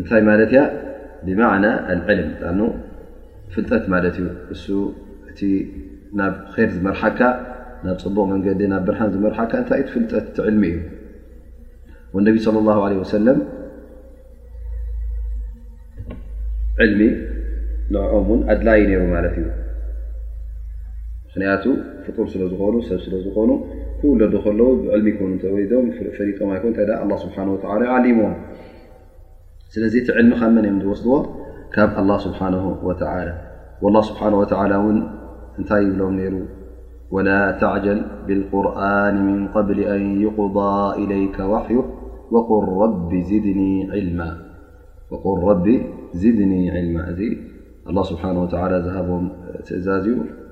እንታይ ማለት እያ ብማዕና ኣልዕልም ጣኑ ፍልጠት ማለት እዩ እሱ እቲ ናብ ር ዝመርሓካ ናብ ፅቡቕ መንገዲ ናብ ብርሃን ዝመርሓካ እንታይ ዩ ፍልጠት ትዕልሚ እዩ ወነቢ ስለ ላ ለ ወሰለም ዕልሚ ንኦም ውን ኣድላይ ነይሩ ማለት እዩ ምክንያቱ ፍጡር ስለ ዝኾኑ ሰብ ስለ ዝኾኑ ክውለዱ ከለዉ ብዕልሚ ይኮኑ እተወይዶም ፈሊጦም ኣይኮኑ ታይ ኣ ስብሓን ወላ ዓሊሞም سلذيت علممنم وص الله سبحانه وتعالى والله سبحانه وتعالى ن ن لم نر ولا تعجل بالقرآن من قبل أن يقضى إليك وحي وقل رب زدني علما الله سبحانه وتعالى هبهم أزازي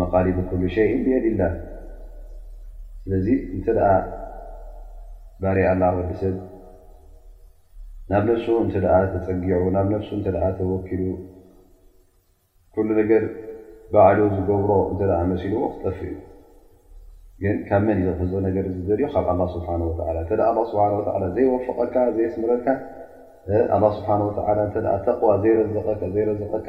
መቃሊቡ ኩሉ ሸይን ብየዲላህ ስለዚ እንተ ባር ኣላ ወዲ ሰብ ናብ ነፍሱ እንተ ተፀጊዑ ናብ ነፍሱ እተ ተወኪሉ ኩሉ ነገር ባዕሉ ዝገብሮ እንተ መሲልዎ ክጠፍ እዩ ግን ካብ መን እዩ ዘትሕዞ ነገር ዝደልዮ ካብ ኣላ ስብሓን ወ እተ ስብሓ ወ ዘይወፍቐካ ዘየስምረልካ ኣላ ስብሓን ወ እተ ተቕዋ ዘይረዘቀካ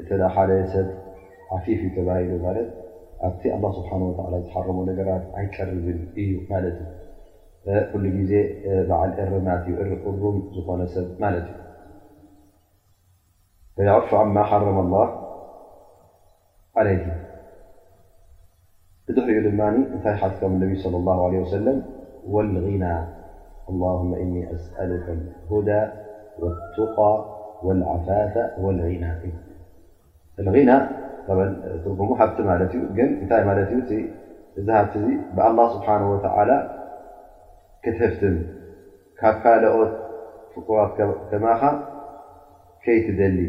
እተ ሓደ ሰብ ዓፊፍ እዩ ተባሂሉ ማለት ኣብቲ ኣላ ስብሓን ወላ ዝሓረሞ ነገራት ኣይቀርብን እዩ ማለት እዩ ኩሉ ግዜ በዓል እርማት እዩ እሩም ዝኾነ ሰብ ማለት እዩ ፈየዕፍ ዓማ ሓረመ ላ عليت دحر ان نتي كم النبي صلى الله عليه وسلم والغنا اللهم إني أسألك الهدى والتقى والعفاف والغنى النى م حت ن ت بالله سبحانه وتعالى كتفتم كلقت فطرات كما كيتدلي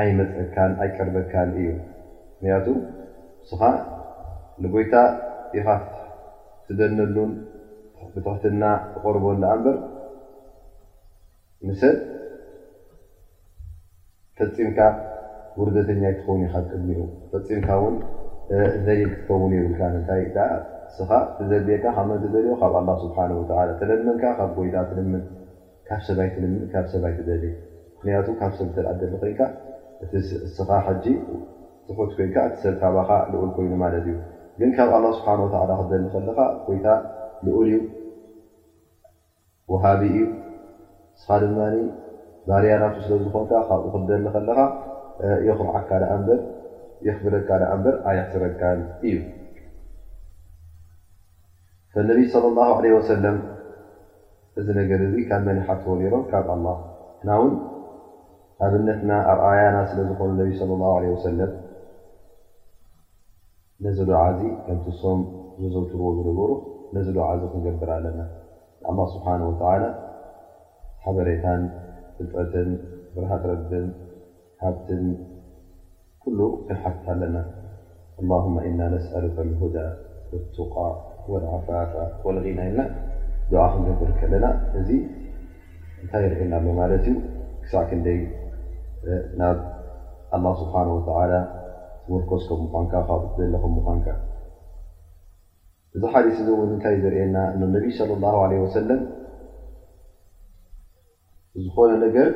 ኣይመጸካን ኣይቀርበካን እዩ ምክንያቱ ንስኻ ንጎይታ ኢኻ ትደነሉን ብትሕትና ትቐርቦን ድኣ እምበር ንሰብ ፈጺምካ ውርደተኛ ኣይትኸውን ኢኻ ቅድሚኡ ፈጺምካ ውን ዘሊል ክትከውን የብልካን እንታይ ድኣ ንስኻ ትዘድልየካ ካብ መን ትደልዮ ካብ ኣላ ስብሓን ወተላ ተለመን ከኣ ካብ ጎይታ ትልምን ካብ ሰብ ኣይትልምን ካብ ሰብ ኣይትደሊ ምክንያቱ ካብ ሰብ እንተ ትደሊ ኮይንካ እቲ እስኻ ሕጂ ትሑት ኮይንካ እቲ ሰብ ካባኻ ልኡል ኮይኑ ማለት እዩ ግን ካብ ኣላ ስብሓን ወተላ ክትደሊ ከለኻ ጎይታ ልኡል እዩ ወሃቢ እዩ እስኻ ድማ ባርያ ናቱ ስለ ዝኾንካ ካብኡ ክትደሊ ከለኻ የኹርዓካ ደኣ እምበር የኽብረካ ደኣ እምበር ኣየሕስረካን እዩ ፈነቢይ ለ ላ ለ ወሰለም እዚ ነገር እዚ ካብ መን ይሓትዎ ነይሮም ካብ ኣላህ ንሕና ውን ኣብነትና ኣርኣያና ስለ ዝኾኑ ነቢ ሰለላሁ ዓለይሂ ወሰለም ነዚ ዱዓ እዚ ከምቲ እሶም ዘዘውትርዎ ዝነበሩ ነዚ ዱዓ እዚ ክንገብር ኣለና ንኣላህ ስብሓነሁ ወተዓላ ሓበሬታን ፍልጠትን ብርሃት ረብን ሃብትን ኩሉ ክንሓትት ኣለና ኣላሁመ ኢና ነስኣሉከ ልሁዳ ወቱቃ ወልዓፋፋ ወልጊና ኢልና ዱዓ ክንገብር ከለና እዚ እንታይ የርእየና ኣሎ ማለት እዩ ክሳዕ ክንደይ ናብ ኣላ ስብሓን ወተዓላ ትምርኮስ ከም ምኳንካ ካብኡ ትደሊ ከም ምኳንካ እዚ ሓዲስ እዚ እውን እንታይ ዘርእየና እነነቢይ ስለ ላ ለ ወሰለም ዝኾነ ነገር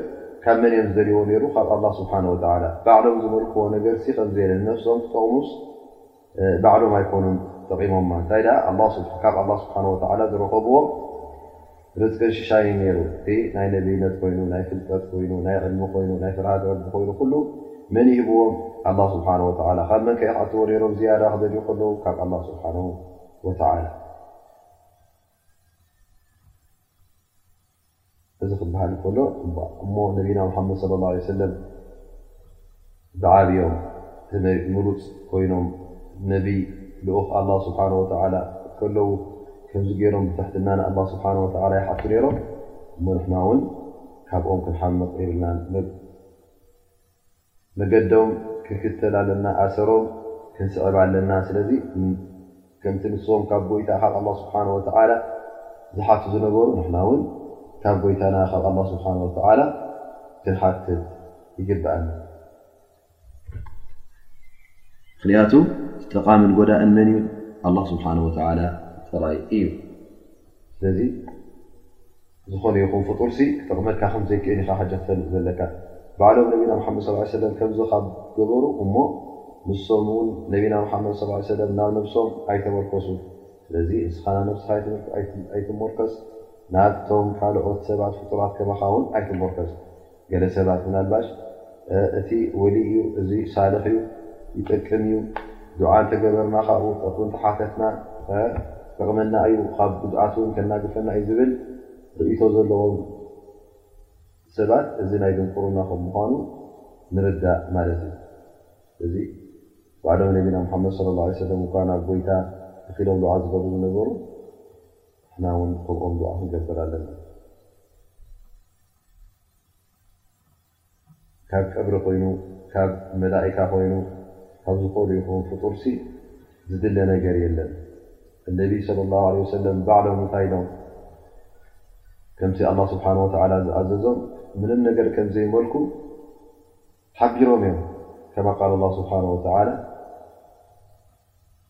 ካብ መን እዮም ዝደልይዎ ነይሩ ካብ ኣላህ ስብሓን ወተዓላ ባዕሎም ዝመልክዎ ነገርሲ ከምዘየለ ንነፍሶም ክጠቕሙስ ባዕሎም ኣይኮኑን ጠቒሞማ እንታይ ደኣ ካብ ኣላህ ስብሓን ወተዓላ ዝረኸብዎ ርዝቅን ሽሻይን ነይሩ እቲ ናይ ነብይነት ኮይኑ ናይ ፍልጠት ኮይኑ ናይ ዕልሚ ኮይኑ ናይ ፍርሃት ረቢ ኮይኑ ኩሉ መን ይህብዎም ኣላ ስብሓን ወተዓላ ካብ መን ከይሓትዎ ነይሮም ዝያዳ ክደልዩ ከለዉ ካብ ኣላ ስብሓን ወተዓላ እዚ ክበሃል ከሎ እሞ ነቢና ሙሓመድ ስ ላ ሰለም ብዓብዮም ምሩፅ ኮይኖም ነቢይ ልኡኽ ኣላ ስብሓ ወተላ ከለዉ ከምዚ ገይሮም ብትሕትና ንኣ ስብሓ ወ ይሓቱ ነይሮም እሞ ንሕና እውን ካብኦም ክንሓምቕ የብልናን መገዶም ክንክተል ኣለና ኣሰሮም ክንስዕብ ኣለና ስለዚ ከምቲ ንሶም ካብ ጎይታ ካብ ኣላ ስብሓን ወተላ ዝሓቱ ዝነበሩ ንሕና ውን ካብ ጎይታና ካብ ኣላ ስብሓን ወተላ ክንሓትት ይግብኣና ምክንያቱ ጠቃምን ጎዳእን መን እዩ ኣላ ስብሓን ወተላ ጥራይ እዩ ስለዚ ዝኾነ ይኹን ፍጡርሲ ክጠቕመካ ከም ዘይክእል ኢኻ ሕጂ ክትፈልጥ ዘለካ። ባዕሎም ነቢና ሙሓመድ ሰለላሁ ዓለይሂ ወሰለም ከምዚ ካብ ገበሩ እሞ ንሶም እውን ነቢና ሙሓመድ ሰለላሁ ዓለይሂ ወሰለም ናብ ነብሶም ኣይተመርኮሱን። ስለዚ ንስኻ ናብ ነብስኻ ኣይትሞርከስ ናብቶም ካልኦት ሰባት ፍጡራት ከማኻ እውን ኣይትሞርከስ። ገለ ሰባት ምናልባሽ እቲ ወልይ እዩ እዚ ሳልሕ እዩ ይጠቅም እዩ ዱዓ እንተገበርና ካብኡ ጠፍኡ እንተሓተትና ጠቕመና እዩ ካብ ጉድኣት እውን ከናግፈና እዩ ዝብል ርእቶ ዘለዎም ሰባት እዚ ናይ ድንቁርና ከም ምኳኑ ንርዳእ ማለት እዩ እዚ ባዕሎም ነቢና ሙሓመድ ስለ ላ ሰለም እኳ ናብ ጎይታ ተኪሎም ዱዓ ዝገብሩ ዝነበሩ ንሕና እውን ከምኦም ዱዓ ክንገብር ኣለና ካብ ቀብሪ ኮይኑ ካብ መላኢካ ኮይኑ ካብ ዝኮዱ ይኩን ፍጡር ሲ ዝድለ ነገር የለን እነቢ ስለ ላ ለ ሰለም ባዕሎም እንታይ ኢሎም ከምቲ ኣላ ስብሓን ወተላ ዝኣዘዞም ምንም ነገር ከምዘይመልኩ ሓቢሮም እዮም ከማ ቃል ላ ስብሓን ወተላ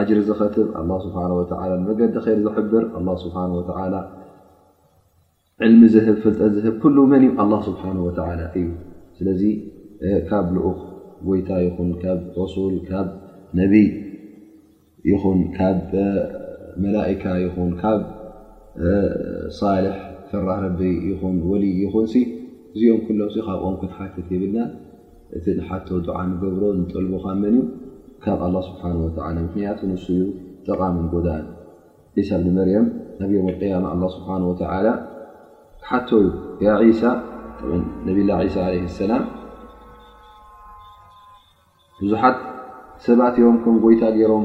ኣጅሪ ዝኸትብ ኣላህ ስብሓን ወተዓላ ንመገዲ ኸይር ዝሕብር ኣላህ ስብሓን ወተዓላ ዕልሚ ዝህብ ፍልጠት ዝህብ ኩሉ መን እዩ ኣላህ ስብሓን ወተዓላ እዩ ስለዚ ካብ ልኡኽ ጎይታ ይኹን ካብ ረሱል ካብ ነቢይ ይኹን ካብ መላእካ ይኹን ካብ ሳልሕ ፈራህ ረቢ ይኹን ወልይ ይኹን ሲ እዚኦም ኩሎም ሲ ካብኦም ክትሓትት የብልናን እቲ ንሓቶ ዱዓ ንገብሮ ንጠልቦ ካብ መን እዩ ካብ ኣላ ስብሓን ወተላ ምክንያቱ ንሱ እዩ ጠቓምን ጎዳእን ዒሳ ብኒ መርያም ኣብ ዮም ኣልቅያማ ኣላ ስብሓን ወተላ ክሓቶ እዩ ያ ዒሳ ነብላ ዒሳ ዓለ ሰላም ብዙሓት ሰባት እዮም ከም ጎይታ ገይሮም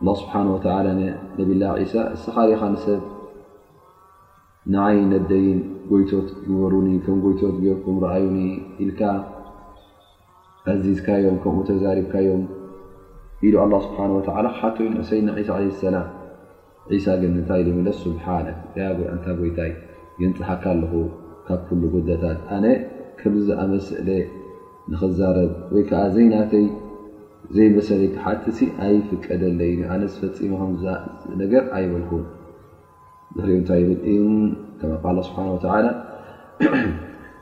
ኣላ ስብሓን ወተላ ንነብላ ዒሳ እስኻ ዲኻ ንሰብ ንዓይ ነደይን ጎይቶት ግበሩኒ ከም ጎይቶት ገርኩም ረኣዩኒ ኢልካ ኣዚዝካዮም ከምኡ ተዛሪብካዮም ኢሉ ኣላ ስብሓን ወተላ ክሓቶ ዩ ንእሰይና ዒሳ ለ ሰላም ዒሳ ግን እንታይ ኢሉ መለስ ሱብሓነክ ያብ ኣንታ ጎይታይ የንጽሃካ ኣለኹ ካብ ኩሉ ጉድለታት ኣነ ከምዚ ዝኣመስእለ ንኽዛረብ ወይ ከኣ ዘይናተይ ዘይመሰለይ ክሓትትሲ ኣይፍቀደለይን እዩ ኣነስ ፈጺመ ከምዛ ነገር ኣይበልኩን ድሕሪኡ እንታይ ይብል ከማ ቃል ስብሓን ወተዓላ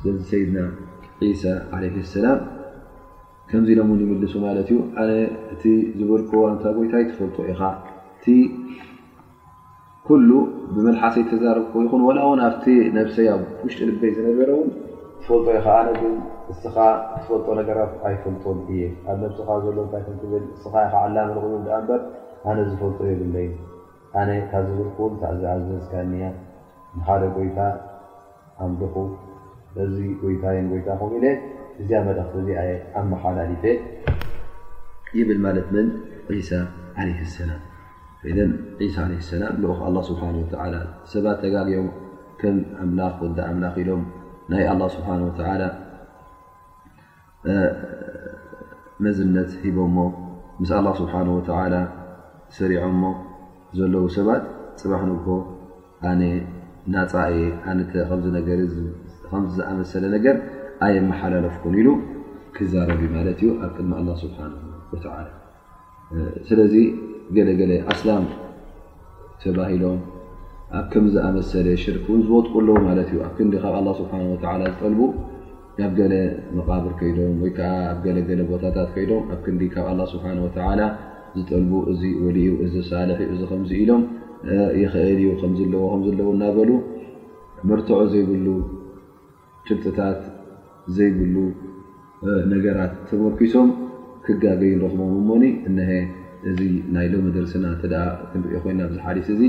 ስለዚ ሰይድና ዒሳ ዓለይሂ ሰላም ከምዚ ኢሎም ውን ይምልሱ ማለት እዩ ኣነ እቲ ዝበልክዎ ኣንታ ጎይታይ ትፈልጦ ኢኻ እቲ ኩሉ ብመልሓሰይ እተዛረብኩ ይኹን ዋላ ውን ኣብቲ ነብሰይ ኣብ ውሽጢ ልበይ ዝነበረ ውን ትፈልጦ ኢኻ ኣነ ግን እስኻ ትፈልጦ ነገራት ኣይፈልጦን እየ ኣብ ነብስኻ ዘሎ እንታይ ከም ትብል እስኻ ኢኻ ዓላሚ ልጉይብ ድኣ እምበር ኣነ ዝፈልጦ የብለይን። ኣነ ታዘዝኩ እንተኣ ዝኣዘዝካኒ እያ ንሓደ ጎይታ ኣምልኹ ነዚ ጎይታይን ጎይታኹም ኢለ እዚኣ መልእኽቲ እዚኣ እየ ኣመሓላሊፈ ይብል ማለት መን ዒሳ ዓለይሂ ሰላም ኢደን ዒሳ ዓለይሂ ሰላም ልኡኽ ኣላህ ስብሓን ወተዓላ ሰባት ተጋግዮም ከም ኣምላኽ ወዲ ኣምላኽ ኢሎም ናይ ኣላህ ስብሓን ወተዓላ መዝነት ሂቦሞ ምስ ኣላ ስብሓን ወተላ ሰሪዖሞ ዘለዉ ሰባት ፅባሕ ንግሆ ኣነ ናፃ እየ ኣነ ከምዚ ነገር ከምዚ ዝኣመሰለ ነገር ኣየመሓላለፍኩን ኢሉ ክዛረብ ማለት እዩ ኣብ ቅድሚ ኣላ ስብሓን ወተላ ስለዚ ገለገለ ኣስላም ተባሂሎም ኣብ ከም ዝኣመሰለ ሽርክ ን ዝወጥቁ ኣለዉ ማለት እዩ ኣብ ክንዲ ካብ ኣ ስብሓ ዝጠልቡ ናብ ገለ መቃብር ከይዶም ወይከዓ ኣብ ገለገለ ቦታታት ከይዶም ኣብ ክንዲ ካብ ኣ ስብሓ ላ ዝጠልቡ እዚ ወል ዩ እዚ ሳልሕ ዩ እዚ ከምዚ ኢሎም ይኽእል ዩ ከለዎ ከለዉ እናበሉ መርትዖ ዘይብሉ ጭብጥታት ዘይብሉ ነገራት ተመርኲሶም ክጋገዩ ንረኽቦም እሞኒ እነሀ እዚ ናይ ሎሚ ደርስና እተ ክንሪኦ ኮይና ኣብዚ ሓዲስ እዚ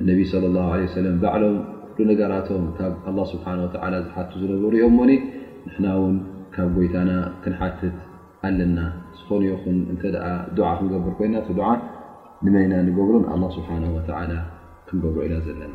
እነቢ ስለ ላሁ ለ ሰለም ባዕሎም ኩሉ ነገራቶም ካብ ኣላ ስብሓን ወተዓላ ዝሓቱ ዝነበሩ እዮም እሞኒ ንሕና እውን ካብ ጎይታና ክንሓትት ኣለና ዝኾኑ ይኹን እንተ ዱዓ ክንገብር ኮይና እቲ ዱዓ ንመይና ንገብሩን ኣላ ስብሓን ወተዓላ ክንገብሩ ኢና ዘለና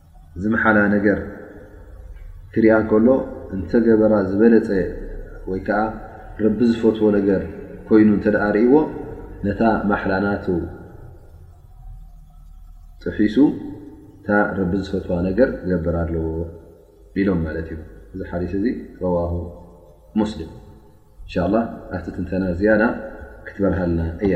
ዝምሓላ ነገር ክሪኣ ከሎ እንተገበራ ዝበለፀ ወይ ከዓ ረቢ ዝፈትዎ ነገር ኮይኑ እተ ርእዎ ነታ ማሓላናቱ ጥሒሱ እታ ረቢ ዝፈትዋ ነገር ክገብር ኣለዎ ኢሎም ማለት እዩ እዚ ሓዲስ እዚ ረዋሁ ሙስሊም እንሻ ላ ኣብቲ ትንተና ዝያዳ ክትበርሃልና እያ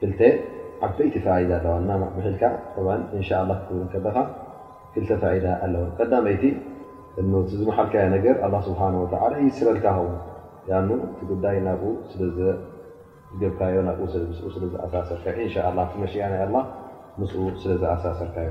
ክልተ ዓበይቲ ፋይዳ ኣለዋ እና ማዕቢሒልካ ጠባን እንሻላ ክትብልን ከለኻ ክልተ ፋይዳ ኣለወን ቀዳመይቲ እኖ እቲ ዝመሓልካዮ ነገር ኣላ ስብሓን ወተዓላ ይስረልካ ኸውን ያኑ እቲ ጉዳይ ናብኡ ስለዘገብካዮ ናብኡ ምስኡ ስለ ዝኣሳሰርካዮ እንሻ ላ እቲ መሽያ ናይ ኣላ ምስኡ ስለ ዝኣሳሰርካዮ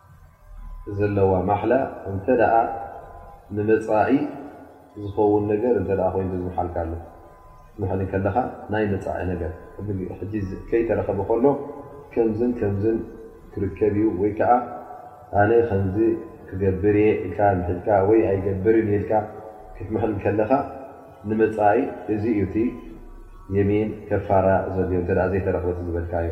ዘለዋ ማሕላ እንተ ንመፃኢ ዝኸውን ነገር እተ ኮይኑ ተዝመሓልካ ኣሎ ትምሕል ከለኻ ናይ መፃኢ ነገር ሕጂ ከይተረኸበ ከሎ ከምዝን ከምዝን ክርከብ እዩ ወይ ከዓ ኣነ ከምዚ ክገብር እየ ኢልካ ምሒልካ ወይ ኣይገብርን እየ ኢልካ ክትምሕል ከለኻ ንመፃኢ እዚ እዩ እቲ የሚን ከፋራ ዘልዮ እተ ዘይተረኽበቲ ዝበልካ እዮ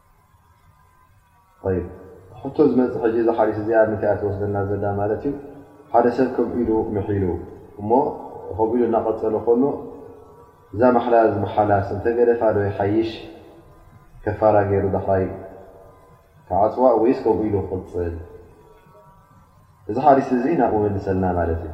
ሕቶ ዝመፅ ሕጂ እዛ ሓዲስ እዚኣ ምንታይ እያ ትወስደና ዘላ ማለት እዩ ሓደ ሰብ ከም ኢሉ ምሒሉ እሞ ከም ኢሉ እናቐፀሉ ከሎ እዛ ማሓላ ዝመሓላስ እንተገደፋ ዶ ይሓይሽ ከፋራ ገይሩ ዳሕራይ ክዓፅዋ ወይስ ከም ኢሉ ክቕፅል እዚ ሓዲስ እዚ ናብኡ መልሰልና ማለት እዩ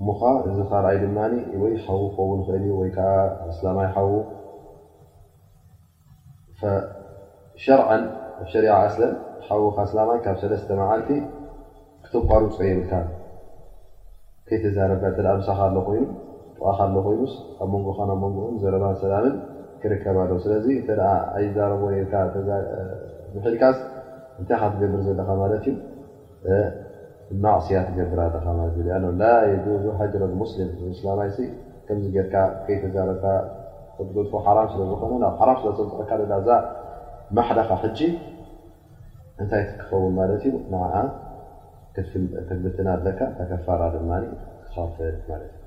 እሞ ኸኣ እዚ ካልኣይ ድማ ወይ ሓዉ ክኸውን ይኽእል እዩ ወይ ከኣ ኣስላማይ ሓዉ ሸርዓን ኣብ ሸሪዓ ኣስለም ሓዉኻ ኣስላማይ ካብ ሰለስተ መዓልቲ ክተቋርፆ የብልካን ከይተዛረብካ እተ ምሳኻ ኣሎ ኮይኑ ጥቓኻ ኣሎ ኮይኑስ ኣብ መንጎኻን ኣብ መንጎኡን ዘረባን ሰላምን ክርከብ ኣሎ ስለዚ እተ ኣይዛረብዎን ኢልካ ምሒልካስ እንታይ ኻትገብር ዘለኻ ማለት እዩ ማዕስያ ትገብር ኣለኻ ማለት እዩ ኣ ላ የጁዙ ሃጅረ ሙስሊም ንእስላማይሲ ከምዚ ጌርካ ከይተዛረብካ ክትገድፎ ሓራም ስለ ዝኾነ ናብ ሓራም ስለዘፅንፅዐካ ዘላ እዛ ማሓዳኻ ሕጂ እንታይ ክኸውን ማለት እዩ ንዓ ክትብትን ኣለካ ተከፋራ ድማ ክኸፍል ማለት እዩ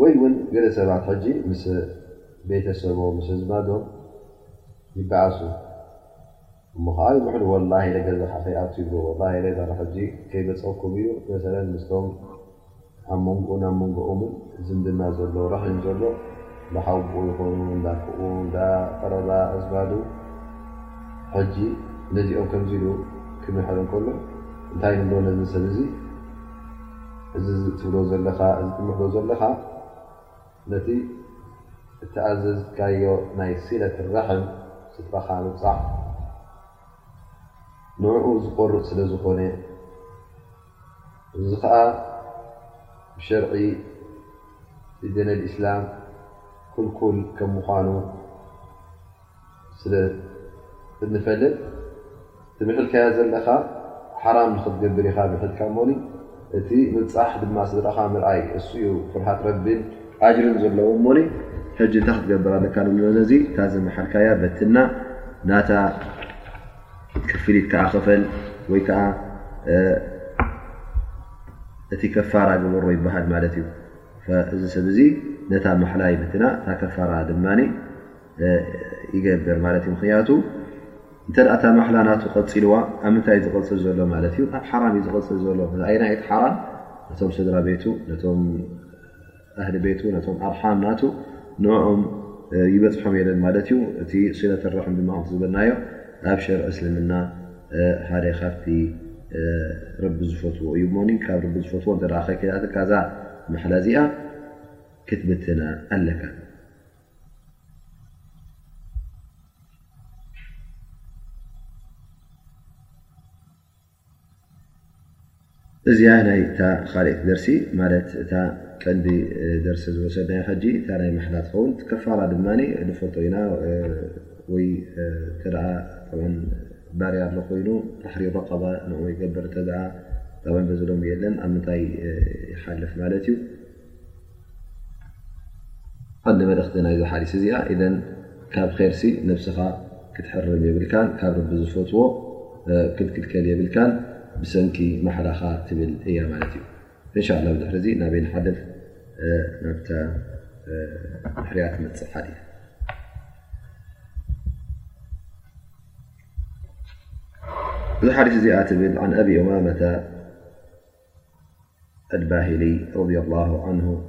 ወይ ውን ገለ ሰባት ሕጂ ምስ ቤተሰቦም ምስ ኣዝማዶም ይበኣሱ እሞ ከዓ ይምሕሉ ወላ ለ ገዛካ ከይኣቱ ይብሉ ወላ ለ ዛላ ሕጂ ከይመፀኩም እዩ መሰለ ምስቶም ኣብ መንጎኡን ኣብ መንጎኦምን ዝምድና ዘሎ ራሒም ዘሎ ዳሓውብኡ ይኮኑ እንዳክኡ እዳ ቀረባ ኣዝማዱ ሕጂ ነዚኦም ከምዚ ኢሉ ክምሕር እንከሎ እንታይ ንብሎ ነዚ ሰብ እዚ እዚ ትብሎ ዘለኻ እዚ ትምህሮ ዘለኻ ነቲ እተኣዘዝካዮ ናይ ሲለት ራሕም ስድራኻ ምብፃሕ ንኡ ዝቆርፅ ስለ ዝኾነ እዚ ከዓ ብሸርዒ ብዲነል እስላም ኩልኩል ከም ምዃኑ ስለ እንፈልጥ ትምሕልካዮ ዘለኻ ሓራም ንክትገብር ኢኻ ምሕልካ እሞኒ እቲ ምብፃሕ ድማ ስድራኻ ምርኣይ እሱ እዩ ፍርሃት ረቢን ኣጅርን ዘለዎ እሞኒ ሕጂ እንታይ ክትገብር ኣለካ ንመነዙ እታ ዝመሓልካያ በትና ናታ ክፍሊት ከዓ ክፈል ወይ ከዓ እቲ ከፋራ ግበሮ ይበሃል ማለት እዩ እዚ ሰብ እዚ ነታ ማሓላ ይብትና እታ ከፋራ ድማ ይገብር ማለት እዩ ምክንያቱ እንተ እታ ማሓላ ናቱ ቀፂልዋ ኣብ ምንታይ እዩ ዝቕፅል ዘሎ ማለት እዩ ኣብ ሓራም እዩ ዝቕፅል ዘሎ ኣይናይ እቲ ሓራም ነቶም ስድራ ቤቱ ነቶም ኣህሊ ቤቱ ነቶም ኣርሓም ናቱ ንኦም ይበፅሖም የለን ማለት እዩ እቲ ስለት ራሕም ድማ ክም ዝበልናዮ ኣብ ሸርዒ እስልምና ሓደ ካብቲ ረቢ ዝፈትዎ እዩ ሞኒ ካብ ቢ ዝፈትዎ እተ ከይክዳትካዛ ማሓላ እዚኣ ክትብትና ኣለካ እዚኣ ናይ እታ ካልእቲ ደርሲ ማለት እታ ቀንዲ ደርሲ ዝወሰድናዮ ሕጂ እታ ናይ ማሕላ ትኸውን ከፋላ ድማ ንፈልጦ ኢና ወይ እንተ ባርያ ኣሎ ኮይኑ ታሕሪ ረቀባ ንኡ ይገብር እተ በዚ ሎሚ የለን ኣብ ምንታይ ይሓልፍ ማለት እዩ። ቀንዲ መልእኽቲ ናይዛ ሓዲስ እዚኣ ኢዘን ካብ ኼርሲ ነብስኻ ክትሕርም የብልካን ካብ ረቢ ዝፈትዎ ክትክልከል የብልካን ብሰንኪ ማሓዳኻ ትብል እያ ማለት እዩ እንሻ ላ ብድሕር እዚ ናበይ ንሓልፍ ናብ ድሕርያ ትመፅእ ሓዲ እዚ ሓዲስ እዚኣ ትብል ን ኣብማመታ الباهلي رضي الله عنه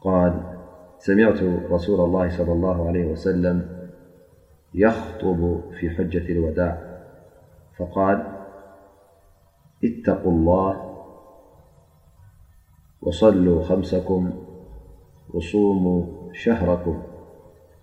قال سمعت رسول الله صلى الله عليه وسلم يخطب في حجة الوداع فقال اتق الله وصلوا خمسكم وصوموا شهركم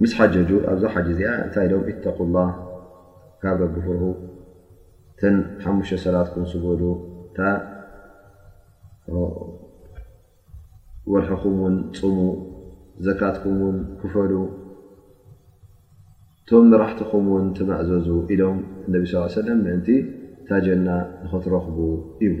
ምስ ሓጀጁ ኣብዛ ሓ እዚኣ እንታይ ኢሎም ተቁላ ካብ ረቢ ፍርሁ ተን ሓሙሽተ ሰላትኩም ስገዱ እታ ወርሕኹም ውን ፅሙ ዘካትኩም ውን ክፈሉ እቶም መራሕትኹም ውን ትመእዘዙ ኢሎም እነቢ ስ ሰለም ምእንቲ ታጀና ንክትረኽቡ ይብሉ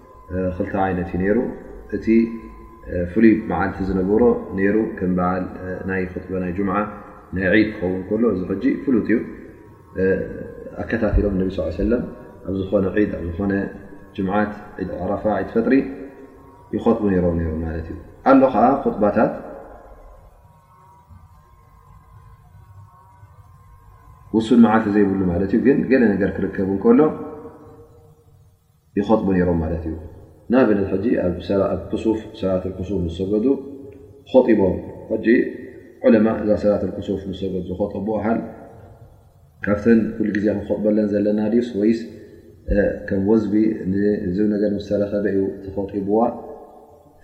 ክልተ ዓይነት እዩ ነይሩ እቲ ፍሉይ መዓልቲ ዝነበሮ ነይሩ ከም በዓል ናይ ክጥበ ናይ ጅምዓ ናይ ዒድ ክኸውን ከሎ እዚ ሕጂ ፍሉጥ እዩ ኣከታቲሎም ነቢ ስ ሰለም ኣብ ዝኾነ ዒድ ኣብ ዝኾነ ጅምዓት ዒድ ዓረፋ ዒድ ፈጥሪ ይኸጥቡ ነይሮ ነይሩ ማለት እዩ ኣሎ ከዓ ክጥባታት ውሱን መዓልቲ ዘይብሉ ማለት እዩ ግን ገለ ነገር ክርከብ እንከሎ ይኸጥቡ ነይሮም ማለት እዩ ናብነት ሕጂ ኣብክሱፍ ሰላት ክሱፍ ምስ ሰገዱ ኸጢቦም ሕጂ ዑለማ እዛ ሰላት ክሱፍ ምስ ሰገዱ ዝኸጠቡ ኣሃል ካብተን ኩሉ ግዜ ክንኸጥበለን ዘለና ድዩስ ወይስ ከም ወዝቢ ንዚ ነገር ምስ ተረኸበ እዩ ተኸጢቡዋ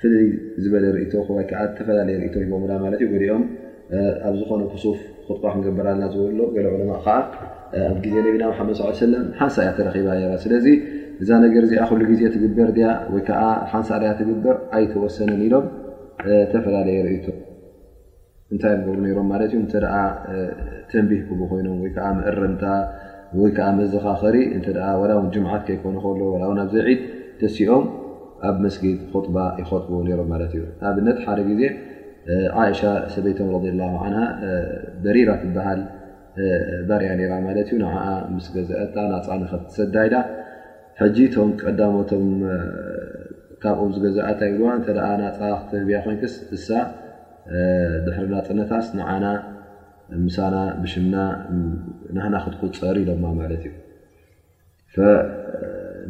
ፍልይ ዝበለ ርእቶ ወይ ከዓ ዝተፈላለየ ርእቶ ሂቦምና ማለት እዩ ገሊኦም ኣብ ዝኾነ ክሱፍ ኹጥባ ክንገብር ኣና ዝበሎ ገለ ዑለማ ከዓ ኣብ ግዜ ነቢና ሓመድ ስ ሰለም ሓንሳ እያ ተረኺባ ነራ ስለዚ እዛ ነገር እዚኣ ኩሉ ግዜ ትግበር ድያ ወይከዓ ሓንሳ ድያ ትግበር ኣይተወሰነን ኢሎም ዝተፈላለየ ርእቶ እንታይ እዮም ገብሩ ነሮም ማለት እዩ እተ ተንቢህ ክቡ ኮይኖም ወይከዓ መእረምታ ወይከዓ መዘኻኸሪ እተ ላ ውን ጅምዓት ከይኮነ ከሎ ላ ውን ኣብዚ ዒድ ተሲኦም ኣብ መስጊድ ክጥባ ይኸጥቡ ነሮም ማለት እዩ ንኣብነት ሓደ ግዜ ዓእሻ ሰበይቶም ረ ላ ን በሪራ ትበሃል ባርያ ነራ ማለት እዩ ንዓ ምስ ገዛአታ ናፃ ንኸብ ትሰዳ ኢዳ ሕጂ ቶም ቀዳሞቶም ካብኦም ዝገዛእታ ይብልዋ እተ ናፃ ክትህብያ ኮንክስ እሳ ድሕሪ ናፅነታስ ንዓና ምሳና ብሽምና ናህና ክትቁፀር ኢሎማ ማለት እዩ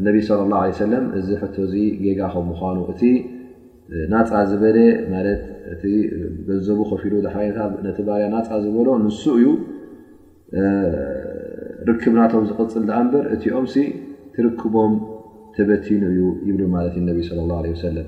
ነቢ صለ ላه ለ ሰለም እዚ ሕቶ እዚ ጌጋ ከም ምኳኑ እቲ ናፃ ዝበለ ማለት እቲ ገንዘቡ ከፊሉ ነቲ ባርያ ናፃ ዝበሎ ንሱ እዩ ርክብ ናቶም ዝቕፅል ዳኣ እምበር እቲኦም ሲ ትርክቦም ተበቲኑ እዩ ይብሉ ማለት እዩ ነቢ ለ ላه ለ ሰለም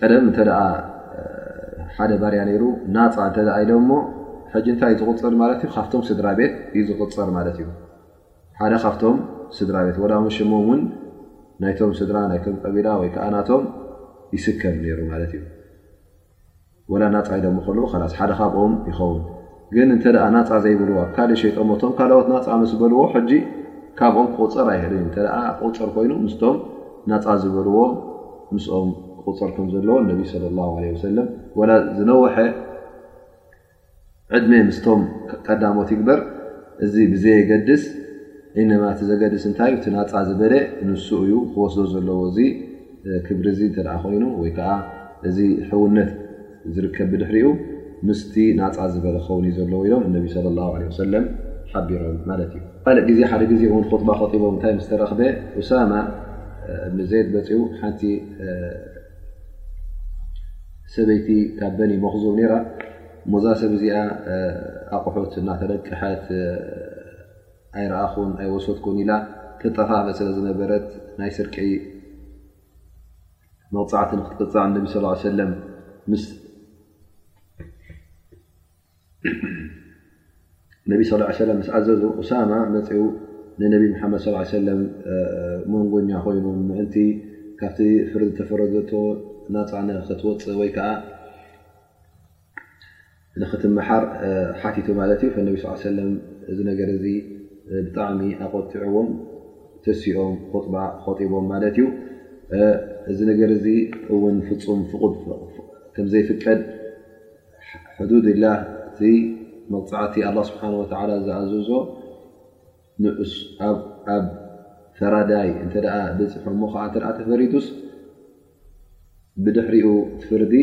ቀደም እተ ሓደ ባርያ ነይሩ ናፃ እተ ኢሎ እሞ ሕጂ እንታይ እዩ ዝቁፅር ማለት እዩ ካብቶም ስድራ ቤት እዩ ዝቁፅር ማለት እዩ ሓደ ካብቶም ስድራ ቤት ወላ ውን ሽሞም እውን ናይቶም ስድራ ናይቶም ቀቢላ ወይከዓ ናቶም ይስከም ነይሩ ማለት እዩ ወላ ናፃ ኢሎሞ ከለዉ ኸላስ ሓደ ካብኦም ይኸውን ግን እንተ ናፃ ዘይብሉ ኣብ ካልእ ሸይጦሞ እቶም ካልኦት ናፃ ምስ በልዎ ሕጂ ካብኦም ክቁፅር ኣይህልን እዩ እተ ክቁፅር ኮይኑ ምስቶም ናፃ ዝበልዎም ምስኦም ክቁፅር ከም ዘለዎ ነቢ ስለ ላ ለ ወሰለም ወላ ዝነውሐ ዕድመ ምስቶም ቀዳሞት ይግበር እዚ ብዘየገድስ ኢነማ እቲ ዘገድስ እንታይ እዩ እቲ ናጻ ዝበለ ንሱ እዩ ክወስዶ ዘለዎ እዚ ክብሪ እዚ እንተ ኮይኑ ወይ ከዓ እዚ ሕውነት ዝርከብ ብድሕሪኡ ምስቲ ናጻ ዝበለ ክኸውን እዩ ዘለዎ ኢሎም እነቢ ስለ ላ ለ ወሰለም ሓቢሮም ማለት እዩ ካልእ ግዜ ሓደ ግዜ እውን ኹጥባ ከጢቦም እንታይ ምስ ተረኽበ ኡሳማ እብኒ ዘይድ መፅኡ ሓንቲ ሰበይቲ ካብ በኒ መኽዙም ነራ ሞዛ ሰብ እዚኣ ኣቑሑት እናተለቅሐት ኣይረኣኹን ኣይወሰትኩን ኢላ ትጠፋፈእ ስለ ዝነበረት ናይ ስርቂ መቕፃዕቲ ንክትቅፃዕ ነቢ ስ ሰለም ምስ ነቢ ስ ሰለ ምስ ኣዘዙ ኡሳማ መፅኡ ንነቢ ሓመድ ስ ሰለ መንጎኛ ኮይኑ ምእንቲ ካብቲ ፍር ዝተፈረዘቶ ናፃ ንክትወፅእ ወይ ከዓ ንክትመሓር ሓቲቱ ማለት እዩ ነቢ ስ ሰለ እዚ ነገር እዚ ብጣዕሚ ኣቆጢዕዎም ተሲኦም ኹጥባ ኸጢቦም ማለት እዩ እዚ ነገር እዚ እውን ፍፁም ፍቑድ ከምዘይፍቀድ ሕዱድ ላህ እቲ መቕፃዕቲ ኣላ ስብሓን ወላ ዝኣዘዞ ንኣኣብ ፈራዳይ እንተ በፂሖ እሞ ከዓ እተ ተፈሪዱስ ብድሕሪኡ ትፍርዲ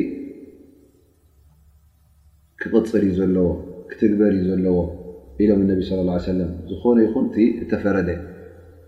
ክቕፅል እዩ ዘለዎ ክትግበር እዩ ዘለዎ ኢሎም እነቢ ስለ ላ ሰለም ዝኾነ ይኹን እቲ እተፈረደ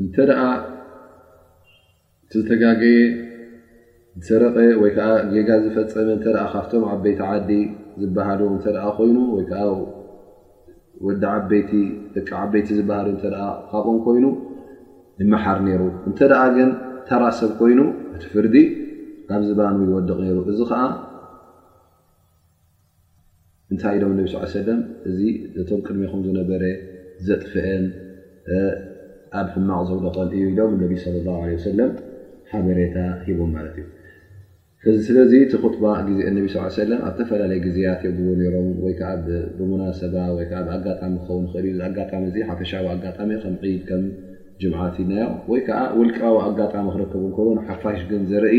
እንተ ዝተጋገየ ዝሰረቐ ወይ ከዓ ጌጋ ዝፈፀመ እተ ካብቶም ዓበይቲ ዓዲ ዝበሃሉ እተ ኮይኑ ወይ ከዓ ወዲ ዓበይቲ ደቂ ዓበይቲ ዝበሃሉ እተ ካብኦም ኮይኑ ይመሓር ነይሩ እንተ ግን ተራ ሰብ ኮይኑ እቲ ፍርዲ ኣብ ዝባኑ ይወድቕ ነይሩ እዚ ከዓ እንታይ ኢሎም ነቢ ስ ሰለም እዚ ነቶም ቅድሚኹም ዝነበረ ዘጥፍኤን ኣብ ሕማቕ ዘውደቐን እዩ ኢሎም ነቢ ስለ ላ ለ ሰለም ሓበሬታ ሂቦም ማለት እዩ ስለዚ እቲ ክጥባ ግዜ እነቢ ስ ሰለም ኣብ ተፈላለየ ግዜያት የብዎ ነሮም ወይከዓ ብሙናሰባ ወይከዓ ብኣጋጣሚ ክኸውን ይኽእል እዩ ኣጋጣሚ እዚ ሓፈሻዊ ኣጋጣሚ ከም ዒድ ከም ጅምዓት ኢልናዮ ወይ ከዓ ውልቃዊ ኣጋጣሚ ክረከቡ ከሎ ንሓፋሽ ግን ዘርኢ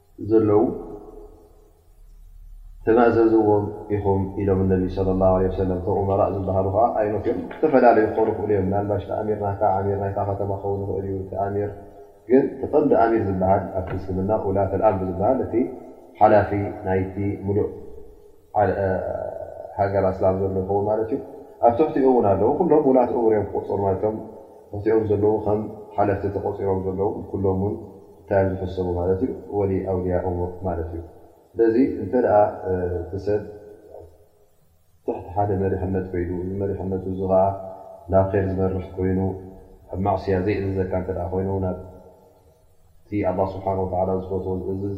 ዘለው ተማእዘዝዎም ኢኹም ኢሎም ነቢ صለ ላه ለ ሰለም ቶም ኡመራእ ዝበሃሉ ከዓ ኣይኖት እዮም ዝተፈላለዩ ክኾኑ ክእሉ እዮም ናልባሽ ተኣሚር ና ኣሚር ናይታ ከተማ ክኸውን ይኽእል እዩ ተኣሚር ግን ትቐንዲ ኣሚር ዝበሃል ኣብ ፍልስልምና ላተልኣም ዝበሃል እቲ ሓላፊ ናይቲ ሙሉእ ሃገር ኣስላም ዘሎ ይኸውን ማለት እዩ ኣብ ትሕቲኡ እውን ኣለዉ ኩሎም ውላት እሙር እዮም ክቁፅሩ ማለትም ትሕቲኦም ዘለዉ ከም ሓለፍቲ ተቆፂሮም ዘለዉ ኩሎም ውን እንታይ እዮም ዝሕሰቡ ማለት እዩ ወሊ ኣውልያ እሙር ማለት እዩ ስለዚ እንተ ሰብ ትሕቲ ሓደ መሪሕነት ኮይዱ እዚ መሪሕነቱ እዚ ከዓ ናብ ር ዝመርሕ ኮይኑ ኣብ ማዕስያ ዘይእዝዘካ እተ ኮይኑ ናብቲ ኣላ ስብሓን ወላ ዝፈትዎ ዝእዝዝ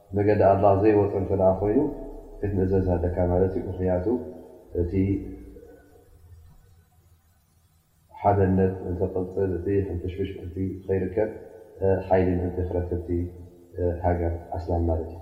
መገዲ ኣላህ ዘይወጸ እንተ ኮይኑ ክትምእዘዝ ኣለካ ማለት እዩ። ምኽንያቱ እቲ ሓደነት ምእንቲ ክቕጽል እቲ ሕንፍሽፍሽ ምእንቲ ኸይርከብ ሓይሊ ምእንቲ ክረክብቲ ሃገር ኣስላም ማለት እዩ።